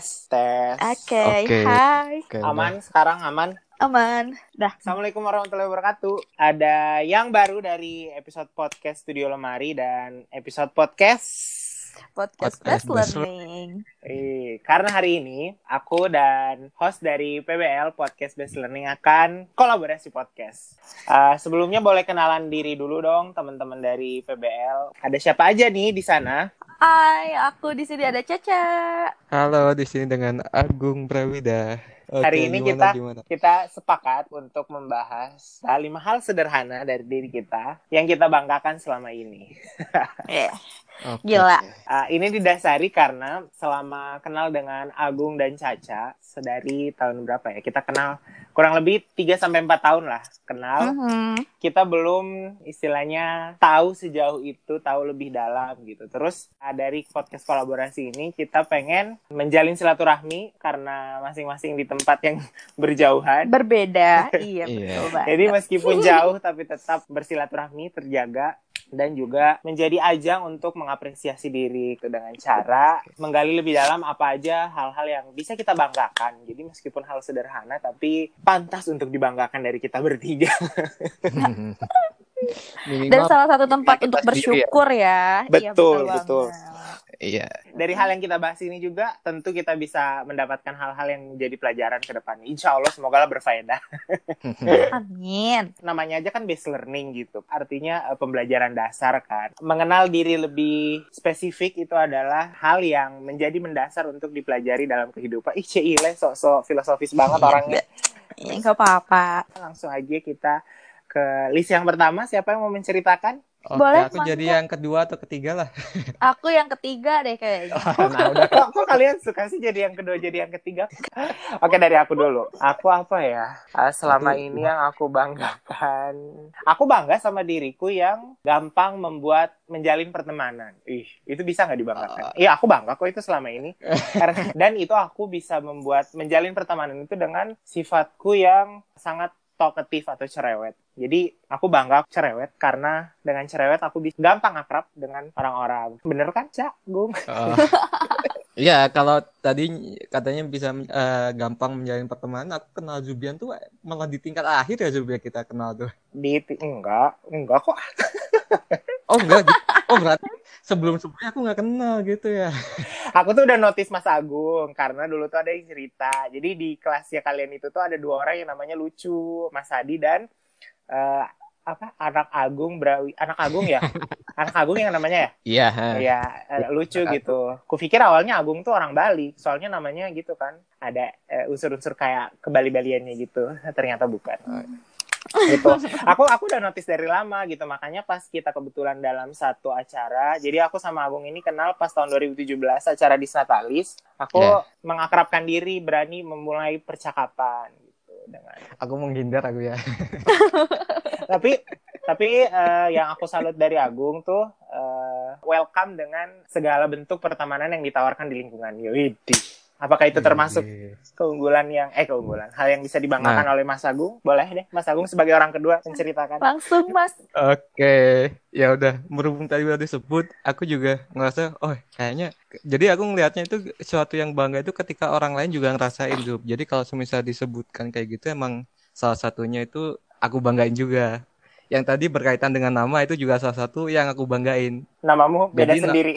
Tes, tes. Oke, Oke. hai. Oke, Aman sekarang aman. Aman. Dah. Assalamualaikum warahmatullahi wabarakatuh. Ada yang baru dari episode podcast Studio Lemari dan episode podcast. Podcast, Podcast Best Best Learning. Eh, karena hari ini aku dan host dari PBL Podcast Best Learning akan kolaborasi podcast. Eh, sebelumnya boleh kenalan diri dulu dong teman-teman dari PBL. Ada siapa aja nih di sana? Hai, aku di sini ada Caca. Halo, di sini dengan Agung Prawida. Oke, Hari ini gimana, kita- gimana? Kita sepakat untuk membahas lima hal sederhana dari diri kita yang kita banggakan selama ini. Eh, Oke, Gila. Uh, ini didasari karena selama kenal dengan Agung dan Caca sedari tahun berapa ya? Kita kenal kurang lebih 3 sampai 4 tahun lah kenal. mhm. Kita belum istilahnya tahu sejauh itu, tahu lebih dalam gitu. Terus uh, dari podcast kolaborasi ini kita pengen menjalin silaturahmi karena masing-masing di tempat yang berjauhan. Berbeda. iya, Iya. betul banget. Jadi meskipun jauh tapi tetap bersilaturahmi terjaga dan juga menjadi ajang untuk mengapresiasi diri itu dengan cara menggali lebih dalam apa aja hal-hal yang bisa kita banggakan. Jadi meskipun hal sederhana tapi pantas untuk dibanggakan dari kita bertiga. Dan salah satu tempat untuk ya. bersyukur ya. Iya, Betul, betul. Iya. Dari hal yang kita bahas ini juga tentu kita bisa mendapatkan hal-hal yang menjadi pelajaran ke depannya. Insya Allah semoga lah berfaedah. Amin. namanya aja kan base learning gitu. Artinya eh, pembelajaran dasar kan. Mengenal diri lebih spesifik itu adalah hal yang menjadi mendasar untuk dipelajari dalam kehidupan. Ih, Cile sok-sok filosofis banget orangnya. Ya, nggak apa-apa. Langsung aja kita ke list yang pertama. Siapa yang mau menceritakan? Oke, Boleh, aku jadi yang kedua atau ketiga lah. Aku yang ketiga deh kayaknya. nah, udah kok, kok kalian suka sih jadi yang kedua, jadi yang ketiga? Oke, dari aku dulu. Aku apa ya? Ah, selama Satu, ini yang aku banggakan, aku bangga sama diriku yang gampang membuat menjalin pertemanan. Ih, itu bisa nggak dibanggakan? Iya, aku bangga kok itu selama ini. Karena dan itu aku bisa membuat menjalin pertemanan itu dengan sifatku yang sangat talkative atau cerewet. Jadi aku bangga cerewet karena dengan cerewet aku bisa gampang akrab dengan orang-orang. Bener kan, Cak? Gung? Oh. Iya, kalau tadi katanya bisa eh, gampang menjalin pertemanan, aku kenal Zubian tuh malah di tingkat akhir ya Zubian kita kenal tuh. Di enggak, enggak kok. Oh enggak, gitu. oh berarti sebelum-sebelumnya aku nggak kenal gitu ya. Aku tuh udah notice Mas Agung karena dulu tuh ada yang cerita. Jadi di kelasnya kalian itu tuh ada dua orang yang namanya lucu, Mas Hadi dan eh, apa anak Agung Brawi, anak Agung ya, anak Agung yang namanya ya, Iya. ya eh, lucu gitu. Kupikir awalnya Agung tuh orang Bali, soalnya namanya gitu kan, ada eh, unsur-unsur kayak kebali-baliannya gitu. Ternyata bukan. Gitu. Aku aku udah notice dari lama gitu. Makanya pas kita kebetulan dalam satu acara, jadi aku sama Agung ini kenal pas tahun 2017 acara di Natalis. Aku Ya. mengakrabkan diri, berani memulai percakapan gitu dengan. Aku menghindar aku ya. Tapi tapi eh, yang aku salut dari Agung tuh eh, welcome dengan segala bentuk pertemanan yang ditawarkan di lingkungan. Yowidi. Apakah itu termasuk Iya. keunggulan yang eh keunggulan hal yang bisa dibanggakan Nah. oleh Mas Agung? Boleh deh Mas Agung sebagai orang kedua menceritakan. Langsung Mas. Oke, ya udah berhubung tadi udah disebut, aku juga ngerasa, oh kayaknya, jadi aku ngelihatnya itu suatu yang bangga itu ketika orang lain juga ngerasain Zub. Jadi kalau semisal disebutkan kayak gitu, emang salah satunya itu aku banggain juga. Yang tadi berkaitan dengan nama itu juga salah satu yang aku banggain. Namamu beda Jadi, na- sendiri.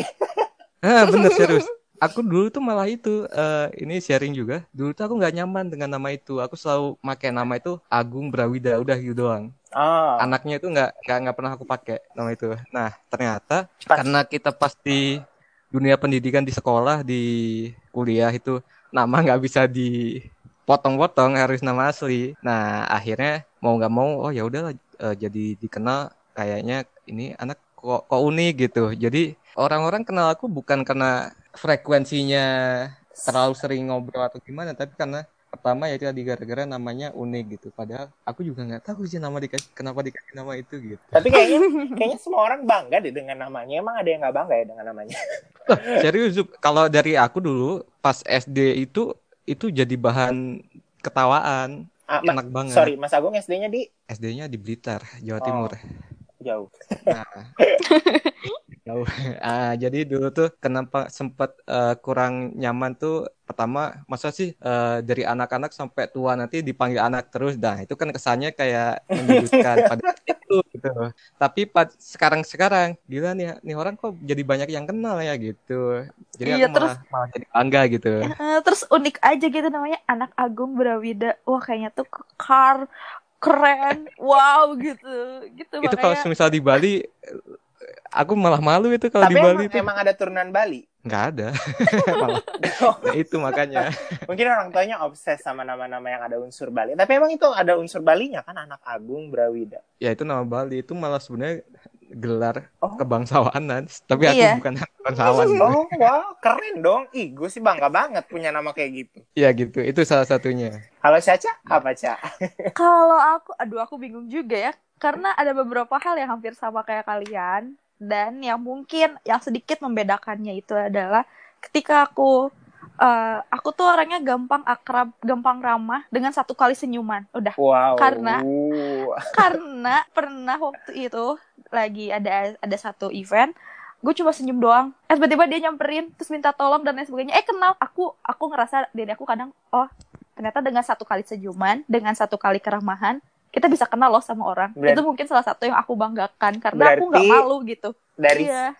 Ah bener serius. Aku dulu tuh malah itu, eh, ini sharing juga. Dulu tuh aku nggak nyaman dengan nama itu. Aku selalu pakai nama itu Agung Brawida, udah gitu doang. Oh, anaknya itu nggak nggak nggak pernah aku pakai nama itu. Nah ternyata Pas. karena kita pas di dunia pendidikan di sekolah di kuliah itu nama nggak bisa dipotong-potong harus nama asli. Nah akhirnya mau nggak mau oh ya udahlah eh, jadi dikenal kayaknya ini anak kok kok unik gitu. Jadi orang-orang kenal aku bukan karena frekuensinya terlalu sering ngobrol atau gimana, tapi karena pertama ya tadi gara-gara namanya unik gitu. Padahal aku juga nggak tahu sih nama dikasih kenapa dikasih nama itu gitu. tapi kayaknya kayaknya semua orang bangga deh dengan namanya. Emang ada yang nggak bangga ya dengan namanya? Serius kalau dari aku dulu pas SD itu itu jadi bahan ketawaan. Ah, Enak banget. sorry, Mas Agung SD-nya di SD-nya di Blitar, Jawa Oh. Timur. Jauh. Nah, Jauh. Ah, jadi dulu tuh kenapa sempat eh, kurang nyaman tuh pertama masa sih eh, dari anak-anak sampai tua nanti dipanggil anak terus dah itu kan kesannya kayak menyudutkan pada itu gitu. Tapi pad sekarang-sekarang gila nih nih orang kok jadi banyak yang kenal ya gitu. Jadi Iya, aku malah, malah jadi bangga gitu. Eh, terus unik aja gitu namanya anak Agung Brawida. Wah kayaknya tuh kekar keren, wow gitu, gitu Itu kalau makanya. misal di Bali aku malah malu itu kalau di Bali emang, itu emang ada turunan Bali. nggak ada. Malah. Nah, itu makanya. Mungkin orang tuanya obses sama nama-nama yang ada unsur Bali. Tapi emang itu ada unsur Balinya kan anak Agung Brawida. Ya itu nama Bali itu malah sebenarnya gelar Oh. kebangsawanan, tapi aku Iya. bukan bangsawan. Oh, wow, keren dong. Ih, gue sih bangga banget punya nama kayak gitu. Ya gitu, itu salah satunya. Halo Caca, apa Ca? Kalau aku, aduh aku bingung juga ya, karena ada beberapa hal yang hampir sama kayak kalian dan yang mungkin yang sedikit membedakannya itu adalah ketika aku eh, aku tuh orangnya gampang akrab, gampang ramah dengan satu kali senyuman. Udah. Wow. Karena- Karena pernah waktu itu lagi ada ada satu event gue cuma senyum doang eh tiba-tiba dia nyamperin terus minta tolong dan lain sebagainya eh kenal aku aku ngerasa diri aku kadang oh ternyata dengan satu kali senyuman dengan satu kali keramahan kita bisa kenal loh sama orang Berarti- itu mungkin salah satu yang aku banggakan karena aku nggak malu gitu Dari iya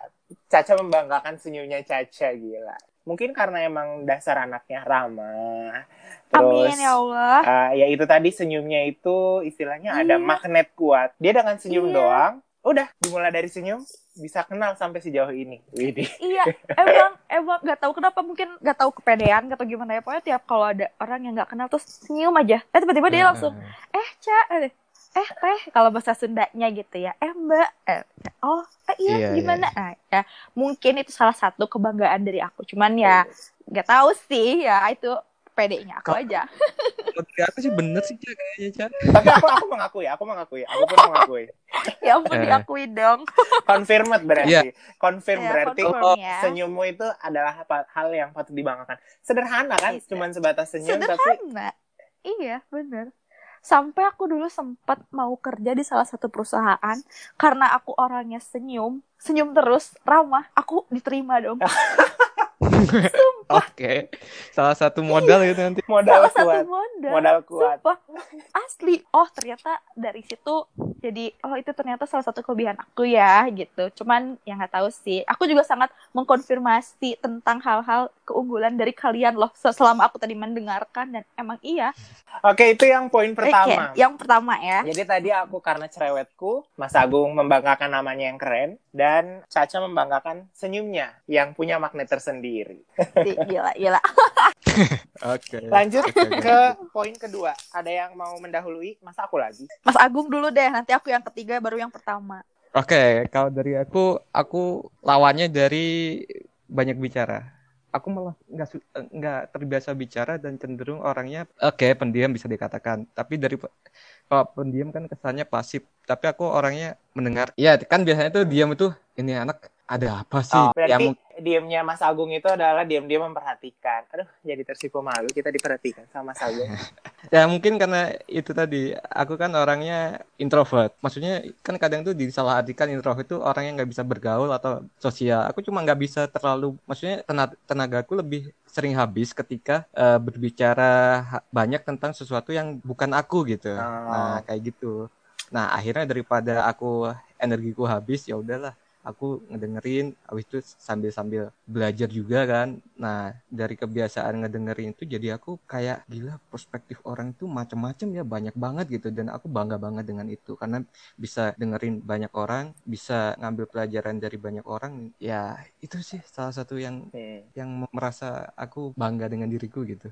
Caca membanggakan senyumnya Caca gila. Mungkin karena emang dasar anaknya ramah. Terus amin ya Allah ah, ya itu tadi senyumnya itu istilahnya ada Iya. magnet kuat. Dia dengan senyum Iya. doang, udah dimulai dari senyum bisa kenal sampai sejauh ini. Widih. iya emang emang nggak tahu kenapa mungkin nggak tahu kepedean atau gimana ya. Pokoknya tiap kalau ada orang yang nggak kenal terus senyum aja. Eh tiba-tiba dia langsung eh cak eh eh teh kalau bahasa Sundanya gitu ya. Eh mbak eh, oh eh, iya, Iya, gimana? Nah, ya mungkin itu salah satu kebanggaan dari aku. Cuman ya nggak tahu sih ya itu pedenya aku aja Menurut aku sih bener sih Cak, kayaknya Cak. Tapi aku aku mengakui, aku mengakui, aku pun mengakui. ya ampun Eh. diakui dong Confirmed berarti. Iya. Confirm Ya, berarti confirm ya. senyummu itu adalah hal yang patut dibanggakan. Sederhana kan, Iya. cuman sebatas senyum tapi sederhana iya bener sampai aku dulu sempat mau kerja di salah satu perusahaan karena aku orangnya senyum senyum terus ramah aku diterima dong Oke. Salah satu modal itu nanti. modal salah satu kuat. modal Modal kuat. Sumpah, asli oh ternyata dari situ jadi oh itu ternyata salah satu kelebihan aku ya gitu cuman yang nggak tahu sih aku juga sangat mengkonfirmasi tentang hal-hal keunggulan dari kalian loh se- selama aku tadi mendengarkan dan emang iya Oke, itu yang poin pertama. Oke, yang pertama ya Jadi tadi aku karena cerewetku, Mas Agung membanggakan namanya yang keren, dan Caca membanggakan senyumnya yang punya magnet tersendiri. Ih, gila gila Oke. Lanjut Oke, oke. ke poin kedua. Ada yang mau mendahului? Masa aku lagi? Mas Agung dulu deh nanti aku yang ketiga baru yang pertama Oke, kalau dari aku, aku lawannya dari banyak bicara. Aku malah nggak nggak terbiasa bicara dan cenderung orangnya oke pendiam bisa dikatakan. Tapi dari kalau pendiam kan kesannya pasif. Tapi aku orangnya mendengar. Iya kan biasanya tuh diam itu ini anak ada apa sih? Oh, berarti mungkin diamnya Mas Agung itu adalah diam-diam memperhatikan. Aduh, jadi tersipu malu kita diperhatikan sama Mas Agung. Ya mungkin karena itu tadi aku kan orangnya introvert. Maksudnya kan kadang tuh disalahartikan introvert itu orang yang nggak bisa bergaul atau sosial. Aku cuma nggak bisa terlalu, maksudnya tenaga tenagaku lebih sering habis ketika eh, berbicara banyak tentang sesuatu yang bukan aku gitu. Oh. Nah kayak gitu. Nah akhirnya daripada aku energiku habis ya udahlah aku ngedengerin habis itu sambil-sambil belajar juga kan nah dari kebiasaan ngedengerin itu jadi aku kayak gila perspektif orang itu macam-macam ya banyak banget gitu dan aku bangga banget dengan itu karena bisa dengerin banyak orang bisa ngambil pelajaran dari banyak orang ya itu sih salah satu yang Hmm. yang merasa aku bangga dengan diriku gitu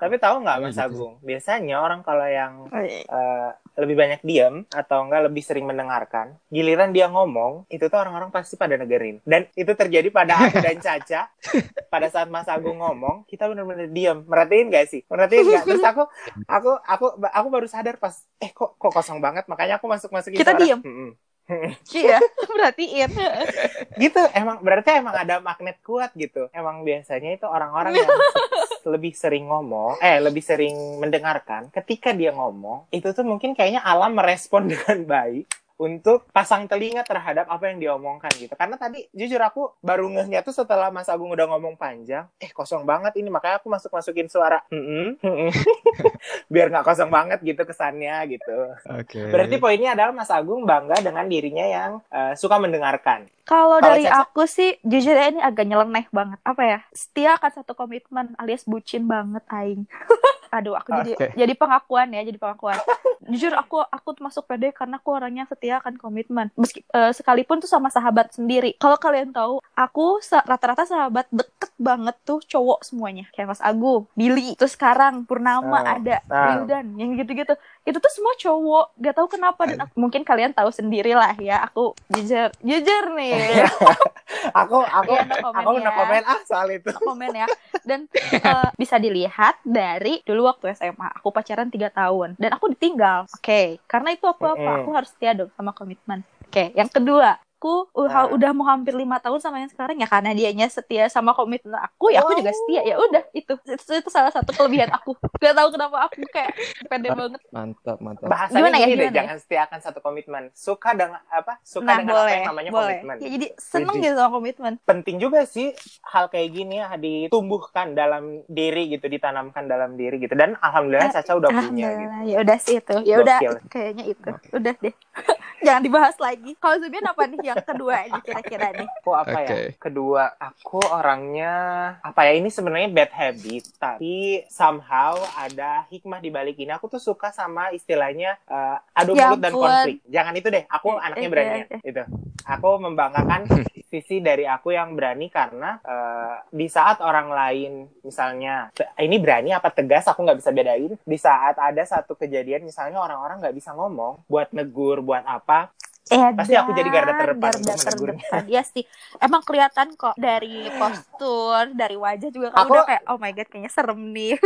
Tapi tahu nggak Oh, Mas gitu. Agung? Biasanya orang kalau yang eh, lebih banyak diam atau enggak lebih sering mendengarkan, giliran dia ngomong, itu tuh orang-orang pasti pada negerin. Dan itu terjadi pada aku dan Caca. pada saat Mas Agung ngomong, kita benar-benar diam. Merhatiin gak sih? Merhatiin nggak? Terus aku, aku, aku, aku baru sadar pas, eh kok, kok kosong banget. Makanya aku masuk masukin Kita. Mm-mm. iya perhatiin. Gitu emang berarti emang ada magnet kuat gitu. Emang biasanya itu orang-orang yang lebih sering ngomong eh lebih sering mendengarkan ketika dia ngomong itu tuh mungkin kayaknya alam merespon dengan baik untuk pasang telinga terhadap apa yang diomongkan gitu. Karena tadi jujur aku baru ngehnya tuh setelah Mas Agung udah ngomong panjang, eh kosong banget ini makanya aku masuk masukin suara, "Mm-mm, mm-mm." biar nggak kosong banget gitu kesannya gitu. Oke. Berarti poinnya adalah Mas Agung bangga dengan dirinya yang eh, suka mendengarkan. Kalau dari Caca? aku sih jujur ya ini agak nyeleneh banget. Apa ya? Setia akan satu komitmen alias bucin banget aing. Aduh, aku jadi Oke. jadi pengakuan ya, jadi pengakuan. jujur aku aku masuk PD karena aku orangnya setia akan komitmen. Meski eh, sekalipun tuh sama sahabat sendiri. Kalau kalian tahu, aku rata-rata sahabat deket banget tuh cowok semuanya. Kayak Mas Agung, Billy, terus sekarang Purnama Ah, ada, ah. Wildan, yang gitu-gitu. Itu tuh semua cowok. Gak tahu kenapa. Dan aku- mungkin kalian tahu sendiri lah ya. Aku jujur, jujur nih. aku aku Iya, no comment aku ya. no comment. Ah soal itu. komen ya. Dan eh, bisa dilihat dari dulu waktu SMA aku pacaran tiga tahun. Dan aku ditinggal. Oke. Karena itu aku apa aku harus setia dong sama komitmen. Oke yang kedua aku uh, Ah. udah mau hampir lima tahun sama yang sekarang ya karena dianya setia sama komitmen aku ya aku juga setia ya udah itu. itu itu salah satu kelebihan aku gak tahu kenapa aku kayak pede banget Mantap, mantap. Bahasanya Gimana ya, gini deh, gimana ya? jangan setiakan satu komitmen. Suka dengan apa? Suka nah dengan apa boleh yang namanya boleh komitmen. ya jadi seneng Widih. gitu sama komitmen penting juga sih hal kayak gini ya ditumbuhkan dalam diri gitu ditanamkan dalam diri gitu dan alhamdulillah Eh, Caca udah punya gitu. Ya udah sih itu ya udah kayaknya itu udah deh jangan dibahas lagi kalau Zubian apa nih yang kedua ini kira-kira nih aku apa ya? Oke. kedua aku orangnya apa ya ini sebenarnya bad habit tapi somehow ada hikmah di balik ini. Aku tuh suka sama istilahnya eh, adu Ya mulut dan konflik. Jangan itu deh aku Eh, anaknya eh, berani. eh, ya. itu aku membanggakan sisi dari aku yang berani karena eh, di saat orang lain misalnya ini berani apa tegas? Aku nggak bisa bedain. Di saat ada satu kejadian misalnya orang-orang nggak bisa ngomong buat negur buat apa Pasti aku jadi garda terdepan garda terdepan. Iya sih. Emang kelihatan kok dari postur, dari wajah juga kamu Aku- udah kayak oh my god kayaknya serem nih.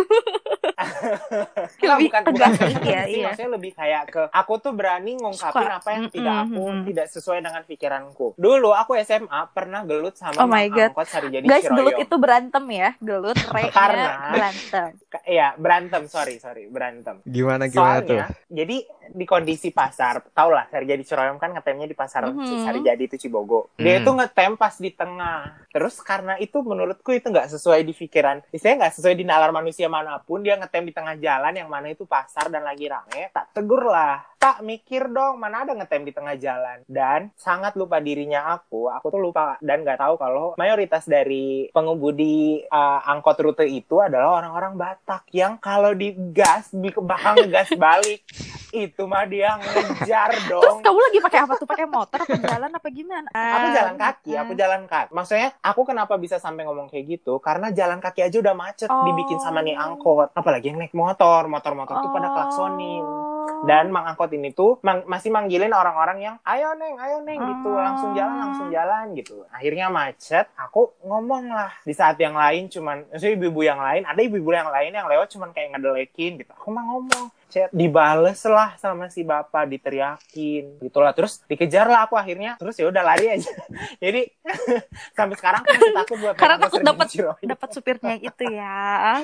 Lebih bukan, tegas bukan ya, sih, iya. maksudnya lebih kayak ke aku tuh berani ngungkapin Suka. apa yang Mm-mm, tidak aku tidak sesuai dengan pikiranku. Dulu aku SMA pernah gelut sama Oh my God. angkot Sarijadi Guys, Ciroyong. gelut itu berantem ya. Gelut, re Karena- berantem. Iya, berantem, sorry, sorry, berantem. Gimana gimana tuh? Soalnya, jadi di kondisi pasar, tau lah Sarijadi Ciroyom kan ngetemnya di pasar Mhm. Sarijadi itu Cibogo. Dia Hmm. itu ngetem pas di tengah. Terus karena itu menurutku itu nggak sesuai di pikiran, istilahnya nggak sesuai di nalar manusia mana pun, dia ngetem di tengah jalan yang mana itu pasar dan lagi rame, tak tegur lah. Tak mikir dong, mana ada ngetem di tengah jalan. Dan sangat lupa dirinya aku, aku tuh lupa dan nggak tahu kalau mayoritas dari pengemudi uh, angkot rute itu adalah orang-orang Batak yang kalau digas di bakal ngegas balik. Itu mah dia ngejar Terus dong. kamu lagi pakai apa tuh? Pakai motor apa jalan apa gimana? Aku jalan kaki, aku jalan kaki. Maksudnya, aku kenapa bisa sampai ngomong kayak gitu? Karena jalan kaki aja udah macet, Oh. dibikin sama nih angkot. Apalagi yang naik motor, motor-motor tuh pada klaksonin. Dan mang angkot ini tuh mang- masih manggilin orang-orang yang ayo neng, ayo neng gitu, Oh. langsung jalan, langsung jalan gitu. Akhirnya macet, aku ngomong lah. Di saat yang lain cuman, maksudnya ibu-ibu yang lain, ada ibu-ibu yang lain yang lewat cuman kayak ngedelekin gitu. Aku mah ngomong, chat dibales lah sama si bapak diteriakin gitulah terus dikejar lah aku akhirnya terus ya udah lari aja jadi sampai sekarang aku masih takut buat Karena takut dapat dapat supirnya itu ya.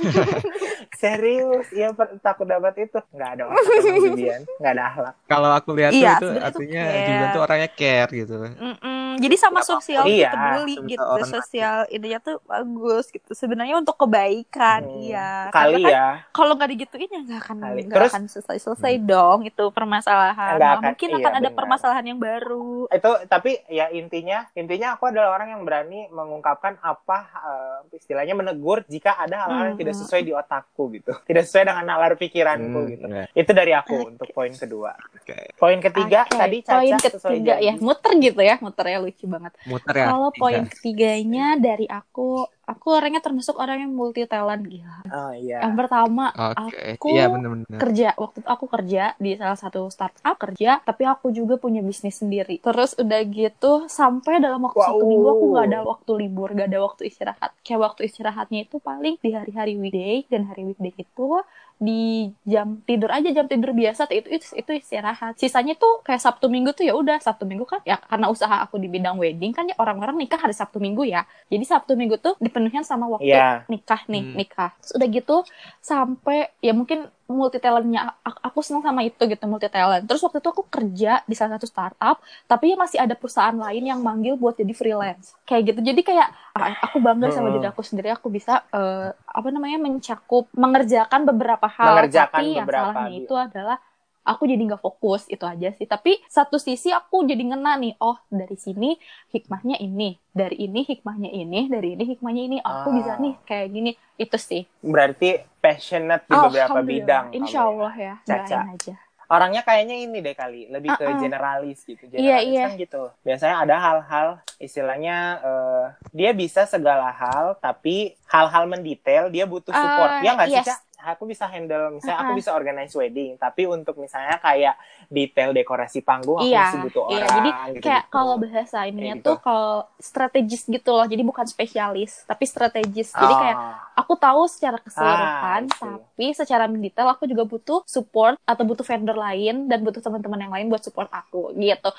serius iya per- takut dapat itu nggak ada Julian nggak ada akhlak Kalau aku lihat tuh Iya, itu artinya. Julian tuh orangnya care gitu. Mm-mm. Jadi sama sosial Iya, gitu sebentar gitu, orang sosial ininya tuh bagus gitu. Sebenarnya untuk kebaikan, Hmm, iya. kali Karena kan ya kalau nggak digituin ya nggak akan Kali. Terus- akan selesai-selesai dong itu permasalahan. Malah akan, mungkin iya, akan ada benar. permasalahan yang baru. itu tapi ya intinya intinya aku adalah orang yang berani mengungkapkan apa eh, istilahnya menegur jika ada hal-hal yang tidak Mhm. sesuai di otakku gitu tidak sesuai dengan nalar pikiranku Hmm, gitu ya. itu dari aku Oke. untuk poin kedua Oke. poin ketiga Oke, tadi Caca poin ketiga ya, muter gitu ya, muternya lucu banget. Muter ya. Kalau poin ketiganya dari aku, aku orangnya termasuk orang yang multi talent gila. oh iya Yang pertama, Oke. aku Iya benar-benar. kerja waktu itu aku kerja di salah satu startup kerja tapi aku juga punya bisnis sendiri terus udah gitu sampai dalam waktu Wow. satu minggu aku nggak ada waktu libur gak ada waktu istirahat kayak waktu istirahatnya itu paling di hari-hari weekday dan hari weekday itu di jam tidur aja jam tidur biasa itu itu itu istirahat sisanya tuh kayak sabtu minggu tuh ya udah sabtu minggu kan ya karena usaha aku di bidang wedding kan ya orang-orang nikah hari sabtu minggu ya jadi sabtu minggu tuh dipenuhin sama waktu Iya. nikah nih Hmm. nikah Terus udah gitu sampai ya mungkin multi talentnya aku, seneng sama itu gitu multi talent terus waktu itu aku kerja di salah satu startup tapi masih ada perusahaan lain yang manggil buat jadi freelance. Kayak gitu. Jadi kayak ah, aku bangga sama diri aku sendiri. Aku bisa eh, apa namanya mencakup mengerjakan beberapa hal. Mengerjakan tapi yang beberapa salahnya gitu. itu adalah aku jadi nggak fokus itu aja sih tapi satu sisi aku jadi ngena nih oh dari sini hikmahnya ini dari ini hikmahnya ini dari ini hikmahnya ini aku Ah. bisa nih kayak gini itu sih Berarti passionate di beberapa bidang. kamu insya ya. Allah ya Caca. aja Orangnya kayaknya ini deh kali, lebih ke Uh-uh. generalis gitu. Generalis Iya, iya. kan gitu. Biasanya ada hal-hal istilahnya eh, dia bisa segala hal, tapi hal-hal mendetail dia butuh support. Ah, ya nggak sih, yes. Aku bisa handle, misalnya aku Uh-uh. bisa organize wedding, tapi untuk misalnya kayak detail dekorasi panggung aku Iya, masih butuh iya. orang. Jadi gitu, kayak kalau bahasa ininya Kayak tuh gitu. kalau strategis gitu loh jadi bukan spesialis tapi strategis jadi kayak Ah, aku tahu secara keseluruhan Ah, I see. tapi secara mendetail aku juga butuh support atau butuh vendor lain dan butuh teman-teman yang lain buat support aku gitu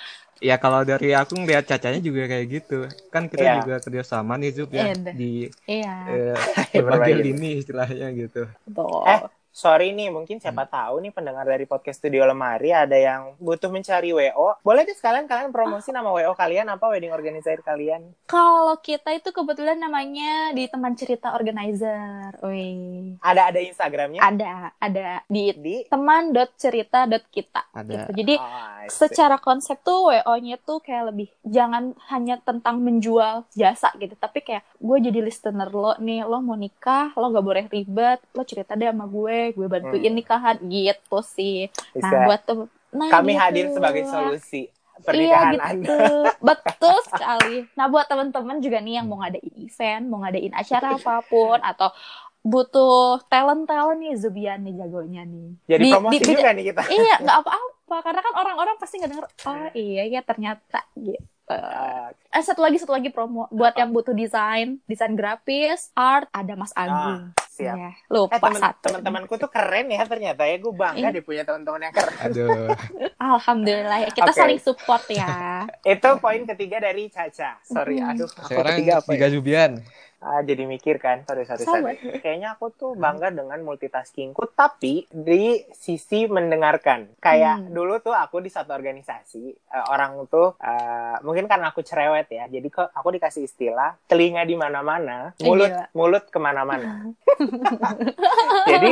Ya kalau dari aku ngeliat cacanya juga kayak gitu. Kan kita Iya. juga kerjasama nih Zup ya Iya. di iya eh, Iya, berbagai lini istilahnya gitu. betul Eh, sorry nih, mungkin siapa Hmm. tahu nih pendengar dari podcast Studio Lemari ada yang butuh mencari WO. Boleh deh sekalian kalian promosi nama WO kalian apa wedding organizer kalian? kalau kita itu kebetulan namanya di teman cerita organizer Wih. Ada ada Instagramnya? ada ada di di teman.cerita.kita Ada. gitu. jadi Oh, secara konsep tuh WO-nya tuh kayak lebih jangan hanya tentang menjual jasa gitu tapi kayak gue jadi listener lo nih lo mau nikah lo gak boleh ribet lo cerita deh sama gue gue bantuin Hmm. nikahan gitu sih Bisa. nah buat tuh nah kami gitu. hadir sebagai solusi Iya pernikahan gitu, Anda. betul sekali. Nah buat teman-teman juga nih yang mau ngadain event, mau ngadain acara apa pun atau butuh talent-talent nih Zubian nih jagonya nih. Jadi Di- promosi di- juga nih kita. Iya nggak apa-apa karena kan orang-orang pasti nggak denger. Oh iya ya ternyata gitu. Ah, Eh satu lagi satu lagi promo buat yang butuh desain, desain grafis, art ada Mas Agung. Siap. Ya, Eh lupa temen, satu. teman-temanku tuh keren ya ternyata ya gue bangga Iya. deh punya teman-teman yang keren. Aduh. Alhamdulillah ya kita Oke. saling support ya. Itu poin ketiga dari Caca. Sorry, Mm-mm. aduh. Aku Sekarang ketiga apa tiga ya? Zubian. Ah, jadi mikir kan. Sorry, sorry, sorry. Kayaknya aku tuh bangga dengan multitaskingku, tapi di sisi mendengarkan. Kayak Hmm. dulu tuh aku di satu organisasi, eh, orang tuh eh, mungkin karena aku cerewet ya, jadi kok aku dikasih istilah telinga di mana-mana, Eh, mulut gila. mulut ke mana-mana. jadi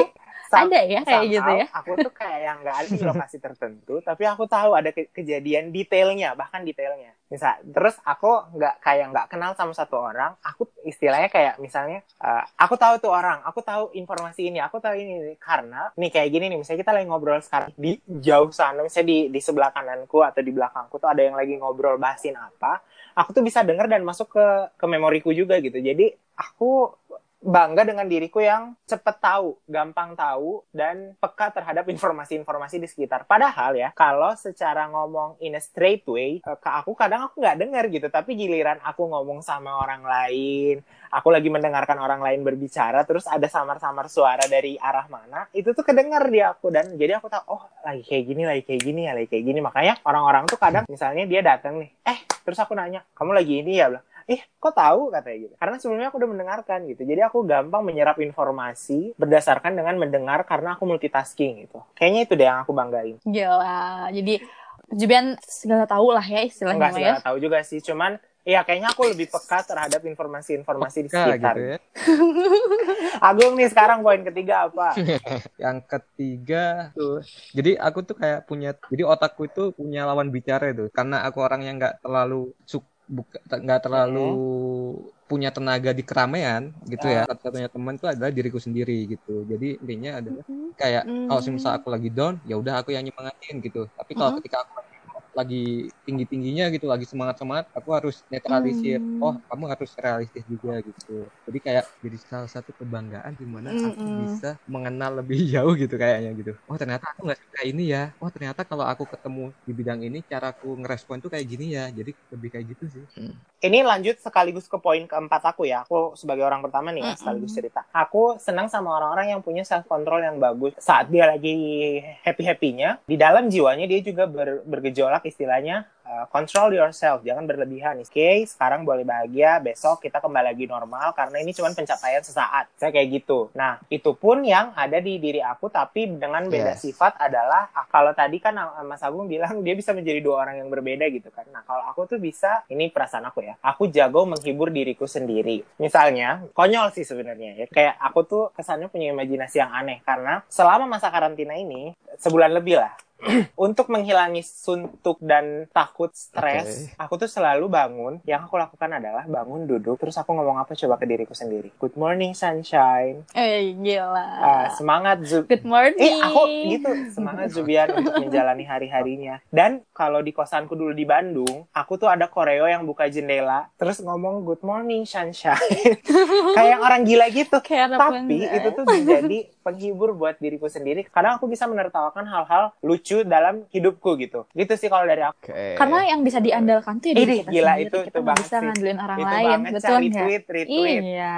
Ada ya kayak gitu ya. Aku tuh kayak yang nggak ada di lokasi tertentu, tapi aku tahu ada ke- kejadian detailnya, bahkan detailnya. Misal, terus aku nggak kayak nggak kenal sama satu orang, aku istilahnya kayak misalnya, eh, aku tahu tuh orang, aku tahu informasi ini, aku tahu ini, ini. karena nih kayak gini nih, misalnya kita lagi ngobrol sekarang di jauh sana, misalnya di di sebelah kananku atau di belakangku tuh ada yang lagi ngobrol bahasin apa, aku tuh bisa denger dan masuk ke ke memoriku juga gitu. Jadi aku bangga dengan diriku yang cepet tahu, gampang tahu, dan peka terhadap informasi-informasi di sekitar. Padahal ya, kalau secara ngomong in a straight way, eh, ke aku kadang aku nggak dengar gitu. Tapi giliran aku ngomong sama orang lain, aku lagi mendengarkan orang lain berbicara, terus ada samar-samar suara dari arah mana, itu tuh kedengar di aku. Dan jadi aku tahu, oh lagi kayak gini, lagi kayak gini ya, lagi kayak gini. Makanya orang-orang tuh kadang, misalnya dia datang nih, eh terus aku nanya, kamu lagi ini ya? Bilang, ih kok tahu katanya gitu karena sebelumnya aku udah mendengarkan gitu jadi aku gampang menyerap informasi berdasarkan dengan mendengar karena aku multitasking gitu kayaknya itu deh yang aku banggain Gila. Jadi Jubian segala tahu lah ya istilahnya enggak mah ya. segala tahu juga sih cuman Iya, kayaknya aku lebih peka terhadap informasi-informasi di Peka sekitar. gitu ya. Agung nih sekarang poin ketiga apa? Yang ketiga tuh, jadi aku tuh kayak punya, jadi otakku itu punya lawan bicara itu, karena aku orang yang nggak terlalu suk, buka, nggak terlalu punya tenaga di keramaian gitu ya. Satu-satunya teman itu adalah diriku sendiri gitu. Jadi intinya adalah kayak kalau Hmm. misal aku lagi down, ya udah aku yang nyemangatin gitu. Tapi kalau Mhm. ketika aku lagi- lagi tinggi tingginya gitu, lagi semangat semangat, aku harus netralisir. Hmm. Oh, kamu harus realistis juga gitu. Jadi kayak jadi salah satu kebanggaan di mana aku Mm-mm. bisa mengenal lebih jauh gitu kayaknya gitu. Oh ternyata aku nggak suka ini ya. Oh ternyata kalau aku ketemu di bidang ini, cara aku ngerespon tuh kayak gini ya. Jadi lebih kayak gitu sih. Ini lanjut sekaligus ke poin keempat aku ya. Aku sebagai orang pertama nih ya, Mm-mm. sekaligus cerita. Aku senang sama orang-orang yang punya self control yang bagus. Saat dia lagi happy-happynya, di dalam jiwanya dia juga ber- bergejolak istilahnya uh, control yourself, jangan berlebihan. Oke, okay, sekarang boleh bahagia, besok kita kembali lagi normal karena ini cuma pencapaian sesaat. Saya kayak gitu. Nah, itu pun yang ada di diri aku tapi dengan beda yes. sifat adalah ah, kalau tadi kan ah, Mas Agung bilang dia bisa menjadi dua orang yang berbeda gitu kan. Nah, kalau aku tuh bisa ini perasaan aku ya. Aku jago menghibur diriku sendiri. Misalnya, konyol sih sebenarnya ya. Kayak aku tuh kesannya punya imajinasi yang aneh karena selama masa karantina ini sebulan lebih lah untuk menghilangi suntuk dan takut stres, okay. aku tuh selalu bangun. Yang aku lakukan adalah bangun, duduk, terus aku ngomong apa coba ke diriku sendiri. Good morning sunshine. Eh gila. Uh, semangat Zub. Good morning. Eh aku gitu semangat Zubian untuk menjalani hari-harinya. Dan kalau di kosanku dulu di Bandung, aku tuh ada koreo yang buka jendela, terus ngomong good morning sunshine. Kayak orang gila gitu. Kayak Tapi itu tuh menjadi penghibur buat diriku sendiri. Karena aku bisa menertawakan hal-hal lucu dalam hidupku gitu. Gitu sih kalau dari aku. Okay. Karena yang bisa diandalkan tuh ya diri kita gila, sendiri. itu kita itu bisa ngandelin orang itu lain, banget, betul nggak? Retweet, retweet. Iya,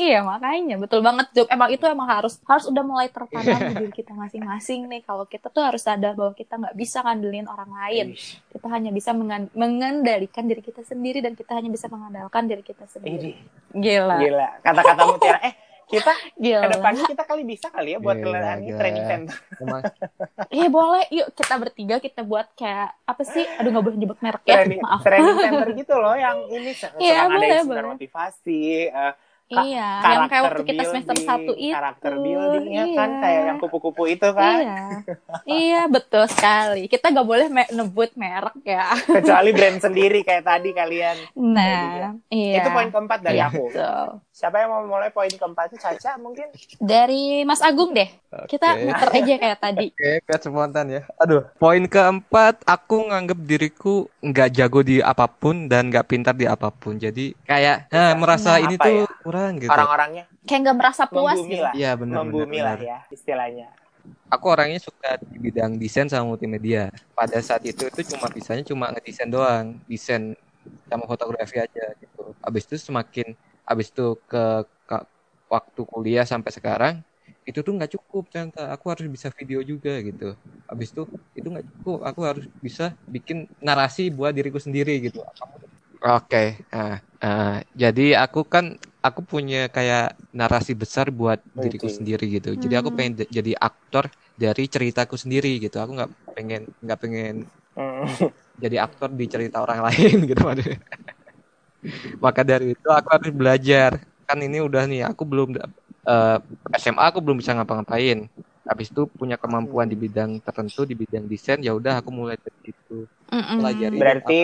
iya makanya betul banget Job. Emang itu emang harus harus udah mulai tertanam di diri kita masing-masing nih. Kalau kita tuh harus sadar bahwa kita nggak bisa ngandelin orang lain. Ish. Kita hanya bisa mengendalikan diri kita sendiri dan kita hanya bisa mengandalkan diri kita sendiri. Gila. Gila. Kata-kata mutiara. Eh, kita Gila. ke depannya kita kali bisa kali ya buat kelelahan ini training center. Iya boleh, yuk kita bertiga kita buat kayak apa sih? Aduh nggak boleh nyebut merek ya, training, maaf. Training center gitu loh, yang ini iya, boleh, ada yang boleh. motivasi, uh, Ka iya, yang kayak waktu kita semester satu itu. Karakter buildingnya iya. kan kayak yang kupu-kupu itu kan. Iya, iya betul sekali. Kita gak boleh me nebut merek ya. Kecuali brand sendiri kayak tadi kalian. Nah, iya. Itu poin keempat dari iya, aku. Betul. Siapa yang mau mulai poin keempat itu Caca mungkin? Dari Mas Agung deh. Okay. Kita muter aja kayak tadi. Oke, okay, kayak spontan ya. Aduh, poin keempat aku nganggep diriku nggak jago di apa pun dan nggak pintar di apa pun. Jadi kayak nah, merasa nah, ini tuh ya? kurang gitu. Orang-orangnya kayak nggak merasa puas Membumi gitu. Lah. Iya benar. Membumi benar, lah ya istilahnya. Aku orangnya suka di bidang desain sama multimedia. Pada saat itu itu cuma bisanya cuma ngedesain doang, desain sama fotografi aja gitu. Abis itu semakin abis itu ke, ke waktu kuliah sampai sekarang itu tuh nggak cukup ternyata aku harus bisa video juga gitu habis itu itu nggak cukup aku harus bisa bikin narasi buat diriku sendiri gitu oke okay. nah, uh, jadi aku kan aku punya kayak narasi besar buat okay. diriku sendiri gitu jadi aku hmm. pengen jadi aktor dari ceritaku sendiri gitu aku nggak pengen nggak pengen hmm. jadi aktor di cerita orang lain gitu maka dari itu aku harus belajar kan ini udah nih aku belum uh, eh, SMA aku belum bisa ngapa-ngapain habis itu punya kemampuan di bidang tertentu di bidang desain ya udah aku mulai dari situ pelajari berarti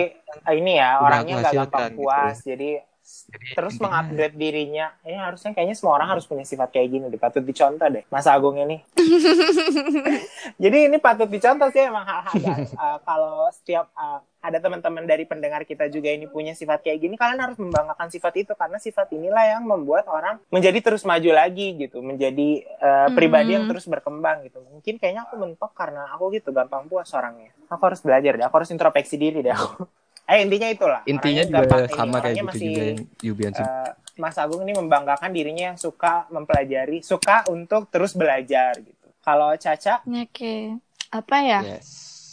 ini ya orangnya nggak gampang gitu. puas gitu. jadi jadi, terus intinya... mengupgrade dirinya. Ini harusnya kayaknya semua orang harus punya sifat kayak gini deh. Patut dicontoh deh Mas Agung ini jadi ini patut dicontoh sih emang hal-hal uh, kalau setiap uh, ada teman-teman dari pendengar kita juga ini punya sifat kayak gini kalian harus membanggakan sifat itu. Karena sifat inilah yang membuat orang menjadi terus maju lagi gitu. Menjadi uh, pribadi yang terus berkembang gitu. Mungkin kayaknya aku mentok karena aku gitu gampang puas orangnya. Aku harus belajar deh. Aku harus introspeksi diri deh aku Eh intinya itulah. Intinya juga sama kayak gitu masih, juga yang Yubian uh, Mas Agung ini membanggakan dirinya yang suka mempelajari, suka untuk terus belajar gitu. Kalau Caca? Oke. Okay. Apa ya? Yes.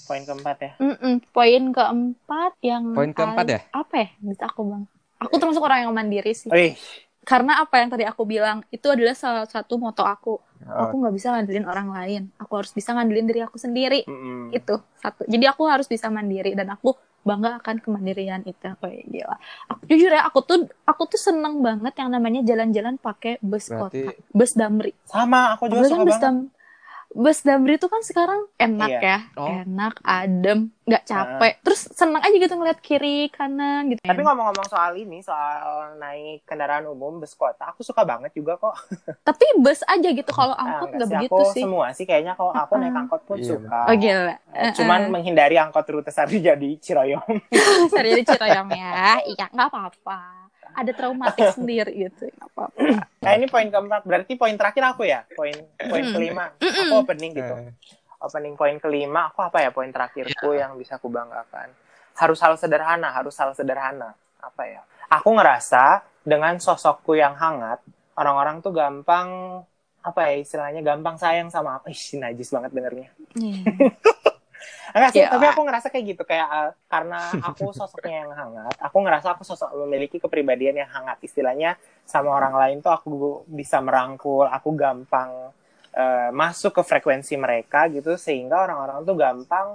Poin keempat ya. Mm -mm. Poin keempat yang Poin keempat ya? Apa ya? Bisa aku bang. Aku termasuk orang yang mandiri sih. Oi. Karena apa yang tadi aku bilang itu adalah salah satu moto aku. Oh. Aku nggak bisa ngandelin orang lain. Aku harus bisa ngandelin diri aku sendiri. Mm -hmm. Itu satu. Jadi aku harus bisa mandiri dan aku bangga akan kemandirian itu. Kayak gila. Aku jujur ya aku tuh aku tuh seneng banget yang namanya jalan-jalan pakai bus Berarti... kota bus damri. Sama aku juga suka bus banget. Dam bus damri itu kan sekarang enak iya. ya. Oh. enak adem nggak capek. Uh. terus senang aja gitu ngeliat kiri kanan gitu. Tapi ngomong-ngomong soal ini soal naik kendaraan umum bus kota aku suka banget juga kok. Tapi bus aja gitu kalau nah, angkot nggak begitu aku sih. semua sih kayaknya kalau aku naik angkot pun iya. suka. oh gila. Uh, cuman menghindari angkot rute Sari jadi Ciroyom. Sari jadi Ciroyom ya. Iya nggak apa-apa. Ada traumatik sendiri gitu apa, apa nah ini poin keempat. Berarti poin terakhir aku ya? Poin poin kelima. Aku opening gitu. Eh. Opening poin kelima aku apa ya poin terakhirku ya. yang bisa aku banggakan harus hal sederhana harus hal sederhana apa ya aku ngerasa dengan sosokku yang hangat orang-orang tuh gampang apa ya istilahnya gampang sayang sama apa ih najis banget dengernya yeah. Enggak sih, Ya. tapi aku ngerasa kayak gitu kayak uh, karena aku sosoknya yang hangat, aku ngerasa aku sosok memiliki kepribadian yang hangat. Istilahnya sama orang lain tuh aku bisa merangkul, aku gampang uh, masuk ke frekuensi mereka gitu sehingga orang-orang tuh gampang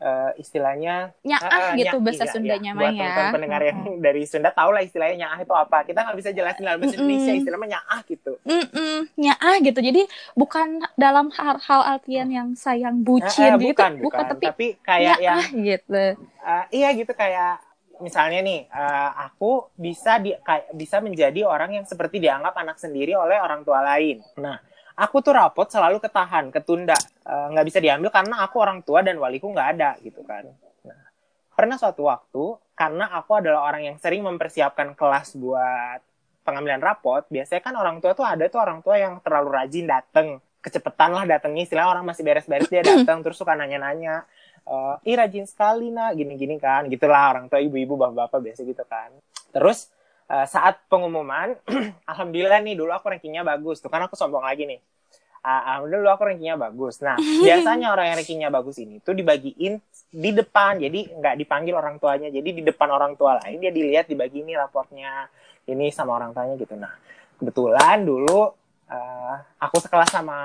uh, istilahnya Nyaah uh, gitu nya- bahasa iya, Sundanya iya. mah Buat ya. teman-teman pendengar yang dari Sunda tahu lah istilahnya nyaah itu apa. Kita nggak bisa jelasin dalam bahasa Mm-mm. Indonesia istilahnya nyaah gitu. Mm-mm, nyaah gitu. Jadi bukan dalam hal, hal artian yang sayang bucin Eh, eh, gitu, bukan, bukan, tapi tapi kayak yang gitu. Uh, iya gitu kayak misalnya nih uh, aku bisa di kayak bisa menjadi orang yang seperti dianggap anak sendiri oleh orang tua lain. Nah, aku tuh rapot selalu ketahan, ketunda, Uh, nggak bisa diambil karena aku orang tua dan waliku nggak ada gitu kan. Nah, pernah suatu waktu karena aku adalah orang yang sering mempersiapkan kelas buat pengambilan rapot, biasanya kan orang tua tuh ada tuh orang tua yang terlalu rajin dateng, kecepetan lah datengnya, istilahnya orang masih beres-beres dia datang terus suka nanya-nanya eh ih rajin sekali nak gini-gini kan gitulah orang tua ibu-ibu bapak-bapak biasa gitu kan terus eh, saat pengumuman alhamdulillah nih dulu aku rankingnya bagus tuh kan aku sombong lagi nih Ah, alhamdulillah dulu aku rankingnya bagus nah biasanya orang yang rankingnya bagus ini tuh dibagiin di depan jadi nggak dipanggil orang tuanya jadi di depan orang tua lain dia dilihat dibagi ini raportnya ini sama orang tuanya gitu nah kebetulan dulu eh, aku sekelas sama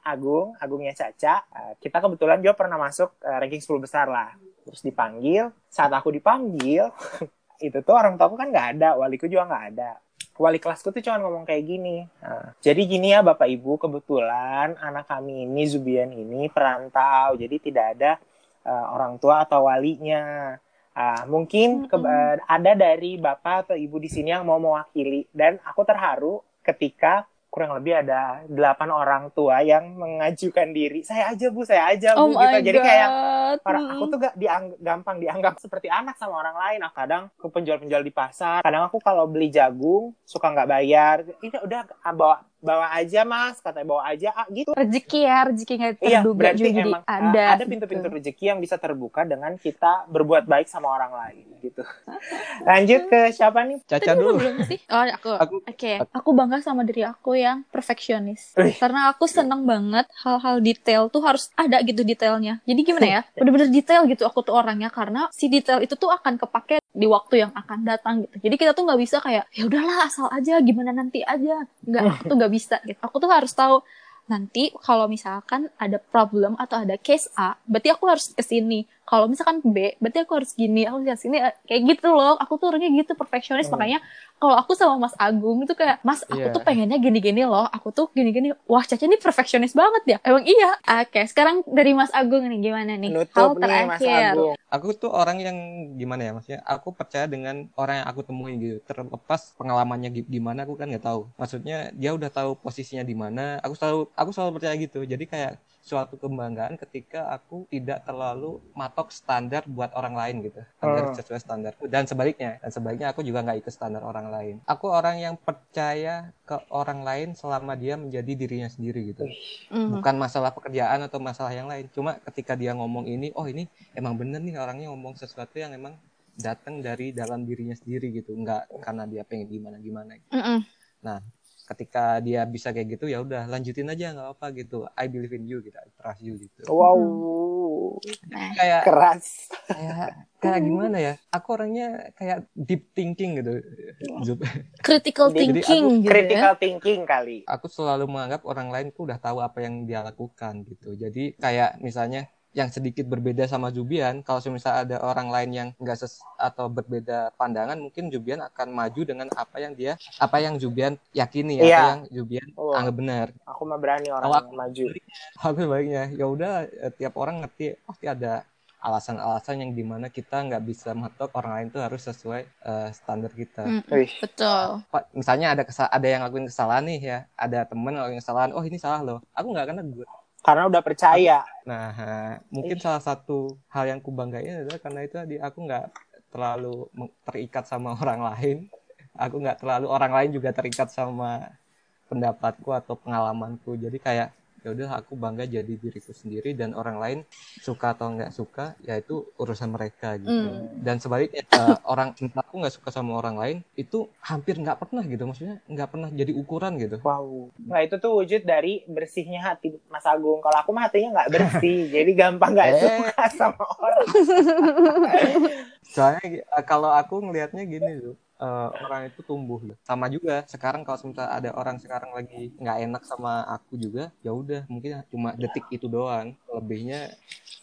Agung, Agungnya Caca. Eh, kita kebetulan juga pernah masuk eh, ranking 10 besar lah. Terus dipanggil, saat aku dipanggil, itu tuh orang tua aku kan nggak ada, waliku juga nggak ada. Wali kelasku tuh cuma ngomong kayak gini. Nah, jadi gini ya Bapak Ibu, kebetulan anak kami ini, Zubian ini perantau, jadi tidak ada eh, orang tua atau walinya. Ah, mungkin ke- eh, ada dari bapak atau ibu di sini yang mau mewakili dan aku terharu ketika kurang lebih ada delapan orang tua yang mengajukan diri. Saya aja bu saya aja Oh bu my gitu jadi kayak orang aku tuh gak diang- gampang dianggap seperti anak sama orang lain. Nah, kadang ke penjual-penjual di pasar. Kadang aku kalau beli jagung suka nggak bayar. Ini udah ah, bawa bawa aja mas katanya bawa aja ah, gitu rezeki ya, rezeki nggak Iya, terduga berarti juga jadi emang uh, ada. ada pintu-pintu rezeki yang bisa terbuka dengan kita berbuat baik sama orang lain gitu. Lanjut ke siapa nih? Caca Tadi dulu. belum sih? Oh, aku. Aku Oke, aku bangga sama diri aku yang perfeksionis. Karena aku seneng banget hal-hal detail tuh harus ada gitu detailnya. Jadi gimana ya? Bener-bener detail gitu aku tuh orangnya karena si detail itu tuh akan kepake di waktu yang akan datang gitu. Jadi kita tuh nggak bisa kayak ya udahlah asal aja gimana nanti aja. Nggak, aku tuh nggak bisa gitu. Aku tuh harus tahu nanti kalau misalkan ada problem atau ada case A, berarti aku harus ke sini. Kalau misalkan B, berarti aku harus gini, aku harus sini kayak gitu loh. Aku tuh orangnya gitu perfeksionis Hmm. makanya kalau aku sama Mas Agung itu kayak Mas aku Iya. tuh pengennya gini-gini loh. Aku tuh gini-gini. Wah, Caca ini perfeksionis banget ya. Emang iya. Oke, sekarang dari Mas Agung nih gimana nih? Hal Nutup nih Mas terakhir. Agung. aku tuh orang yang gimana ya maksudnya aku percaya dengan orang yang aku temui gitu terlepas pengalamannya gi- gimana aku kan nggak tahu maksudnya dia udah tahu posisinya di mana aku selalu aku selalu percaya gitu jadi kayak suatu kebanggaan ketika aku tidak terlalu matok standar buat orang lain gitu. Standar Hmm. sesuai standar. Dan sebaliknya dan sebaliknya aku juga nggak ikut standar orang lain. Aku orang yang percaya ke orang lain selama dia menjadi dirinya sendiri gitu. Mhm. bukan masalah pekerjaan atau masalah yang lain. Cuma ketika dia ngomong ini oh ini emang bener nih orangnya ngomong sesuatu yang emang datang dari dalam dirinya sendiri gitu. Nggak karena dia pengen gimana gimana Mhm. Ketika dia bisa kayak gitu ya udah lanjutin aja nggak apa gitu I believe in you gitu I trust you gitu Wow, Nah, kayak keras. kayak kayak gimana ya aku orangnya kayak deep thinking gitu critical Jadi thinking gitu ya. Critical thinking kali. aku selalu menganggap orang lain tuh udah tahu apa yang dia lakukan gitu. Jadi kayak misalnya yang sedikit berbeda sama Jubian, kalau misalnya ada orang lain yang enggak ses atau berbeda pandangan, mungkin Jubian akan maju dengan apa yang dia, apa yang Jubian yakini, Iya. apa yang Jubian Oh. anggap benar. Aku mah berani orang Kalau yang maju. Aku sebaliknya, ya udah eh, tiap orang ngerti pasti ada alasan-alasan yang di mana kita nggak bisa matok orang lain tuh harus sesuai eh, standar kita. Mm. Betul. Pak, misalnya ada kesa- ada yang ngelakuin kesalahan nih ya, ada temen ngelakuin kesalahan, oh ini salah loh, aku nggak kena gue. Karena udah percaya. Nah, mungkin salah satu hal yang kubanggain adalah karena itu tadi aku nggak terlalu terikat sama orang lain, aku nggak terlalu orang lain juga terikat sama pendapatku atau pengalamanku. Jadi kayak ya udah aku bangga jadi diriku sendiri dan orang lain suka atau nggak suka ya itu urusan mereka gitu Hmm. dan sebaliknya eh, orang entah aku nggak suka sama orang lain itu hampir nggak pernah gitu maksudnya nggak pernah jadi ukuran gitu Wow. Nah itu tuh wujud dari bersihnya hati Mas Agung. Kalau aku mah hatinya nggak bersih, jadi gampang nggak Eh. suka sama orang. soalnya eh, kalau aku ngelihatnya gini tuh eh, orang itu tumbuh loh. sama juga sekarang kalau misalnya ada orang sekarang lagi nggak enak sama aku juga ya udah mungkin cuma detik itu doang lebihnya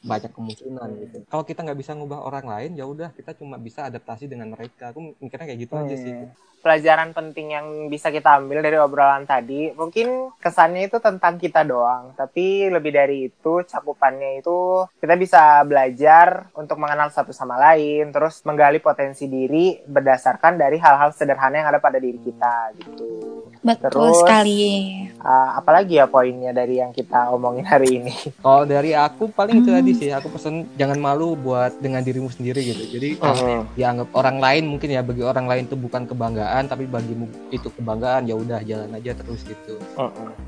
banyak kemungkinan gitu kalau kita nggak bisa ngubah orang lain ya udah kita cuma bisa adaptasi dengan mereka aku mikirnya kayak gitu aja sih Hmm. Pelajaran penting yang bisa kita ambil dari obrolan tadi, mungkin kesannya itu tentang kita doang, tapi lebih dari itu cakupannya itu kita bisa belajar untuk mengenal satu sama lain, terus menggali potensi diri berdasarkan dari hal-hal sederhana yang ada pada diri kita gitu. Betul Terus- sekali. Ah, apalagi ya poinnya dari yang kita omongin hari ini? kalau dari aku paling itu Hmm. tadi sih aku pesen jangan malu buat dengan dirimu sendiri gitu jadi kalau dianggap orang lain mungkin ya bagi orang lain itu bukan kebanggaan tapi bagimu itu kebanggaan ya udah jalan aja terus gitu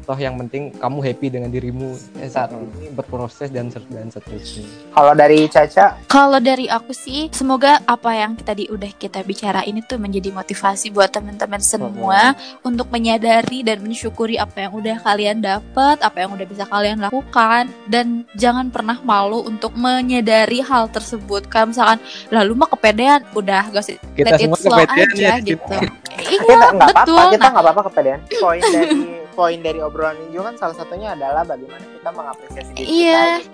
toh yang penting kamu happy dengan dirimu eh, saat Mm. ini berproses dan dan seterusnya Kalau dari Caca, Kalau dari aku sih, semoga apa yang tadi udah kita bicarain itu menjadi motivasi buat teman-teman semua untuk menyadari dan mensyukuri apa yang udah kalian dapat, apa yang udah bisa kalian lakukan, dan jangan pernah malu untuk menyadari hal tersebut. Kayak misalkan, lalu mah kepedean, udah gak usah kita let it semua flow kepedean aja ya gitu. kita iya, nggak apa-apa, betul. kita Nah, nggak apa-apa kepedean. Poin dari poin dari obrolan ini juga kan salah satunya adalah bagaimana kita mengapresiasi diri Iya. kita. gitu.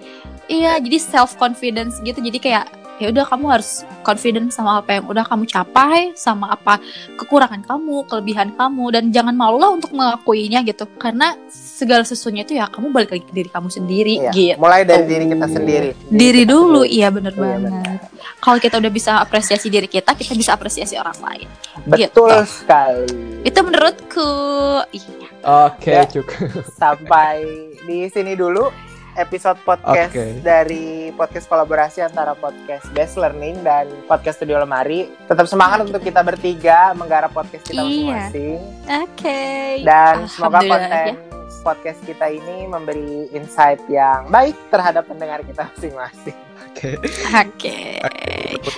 Iya, jadi self confidence gitu. Jadi kayak ya udah kamu harus confident sama apa yang udah kamu capai, sama apa kekurangan kamu, kelebihan kamu dan jangan malu lah untuk mengakuinya gitu. Karena segala sesuatunya itu ya kamu balik lagi ke diri kamu sendiri Iya, gitu. Mulai dari diri kita sendiri. Diri kita dulu, sendiri. iya bener Iya, banget. Kalau kita udah bisa apresiasi diri kita, kita bisa apresiasi orang lain. Betul Gitu. sekali. Itu menurutku. Iya. oke Ya. cukup Sampai di sini dulu episode podcast Oke. dari podcast kolaborasi antara podcast Best Learning dan podcast Studio Lemari. Tetap semangat untuk kita bertiga menggarap podcast kita Iya. masing-masing. Oke. Dan semoga konten podcast kita ini memberi insight yang baik terhadap pendengar kita masing-masing. oke Oke.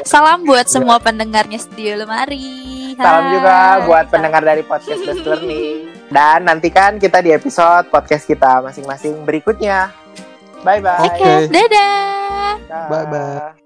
Salam buat semua pendengarnya Studio Lemari. Salam Hai. juga buat pendengar dari podcast Best Learning. Dan nantikan kita di episode podcast kita masing-masing berikutnya. Bye-bye. Oke, dadah. Dah. Bye-bye.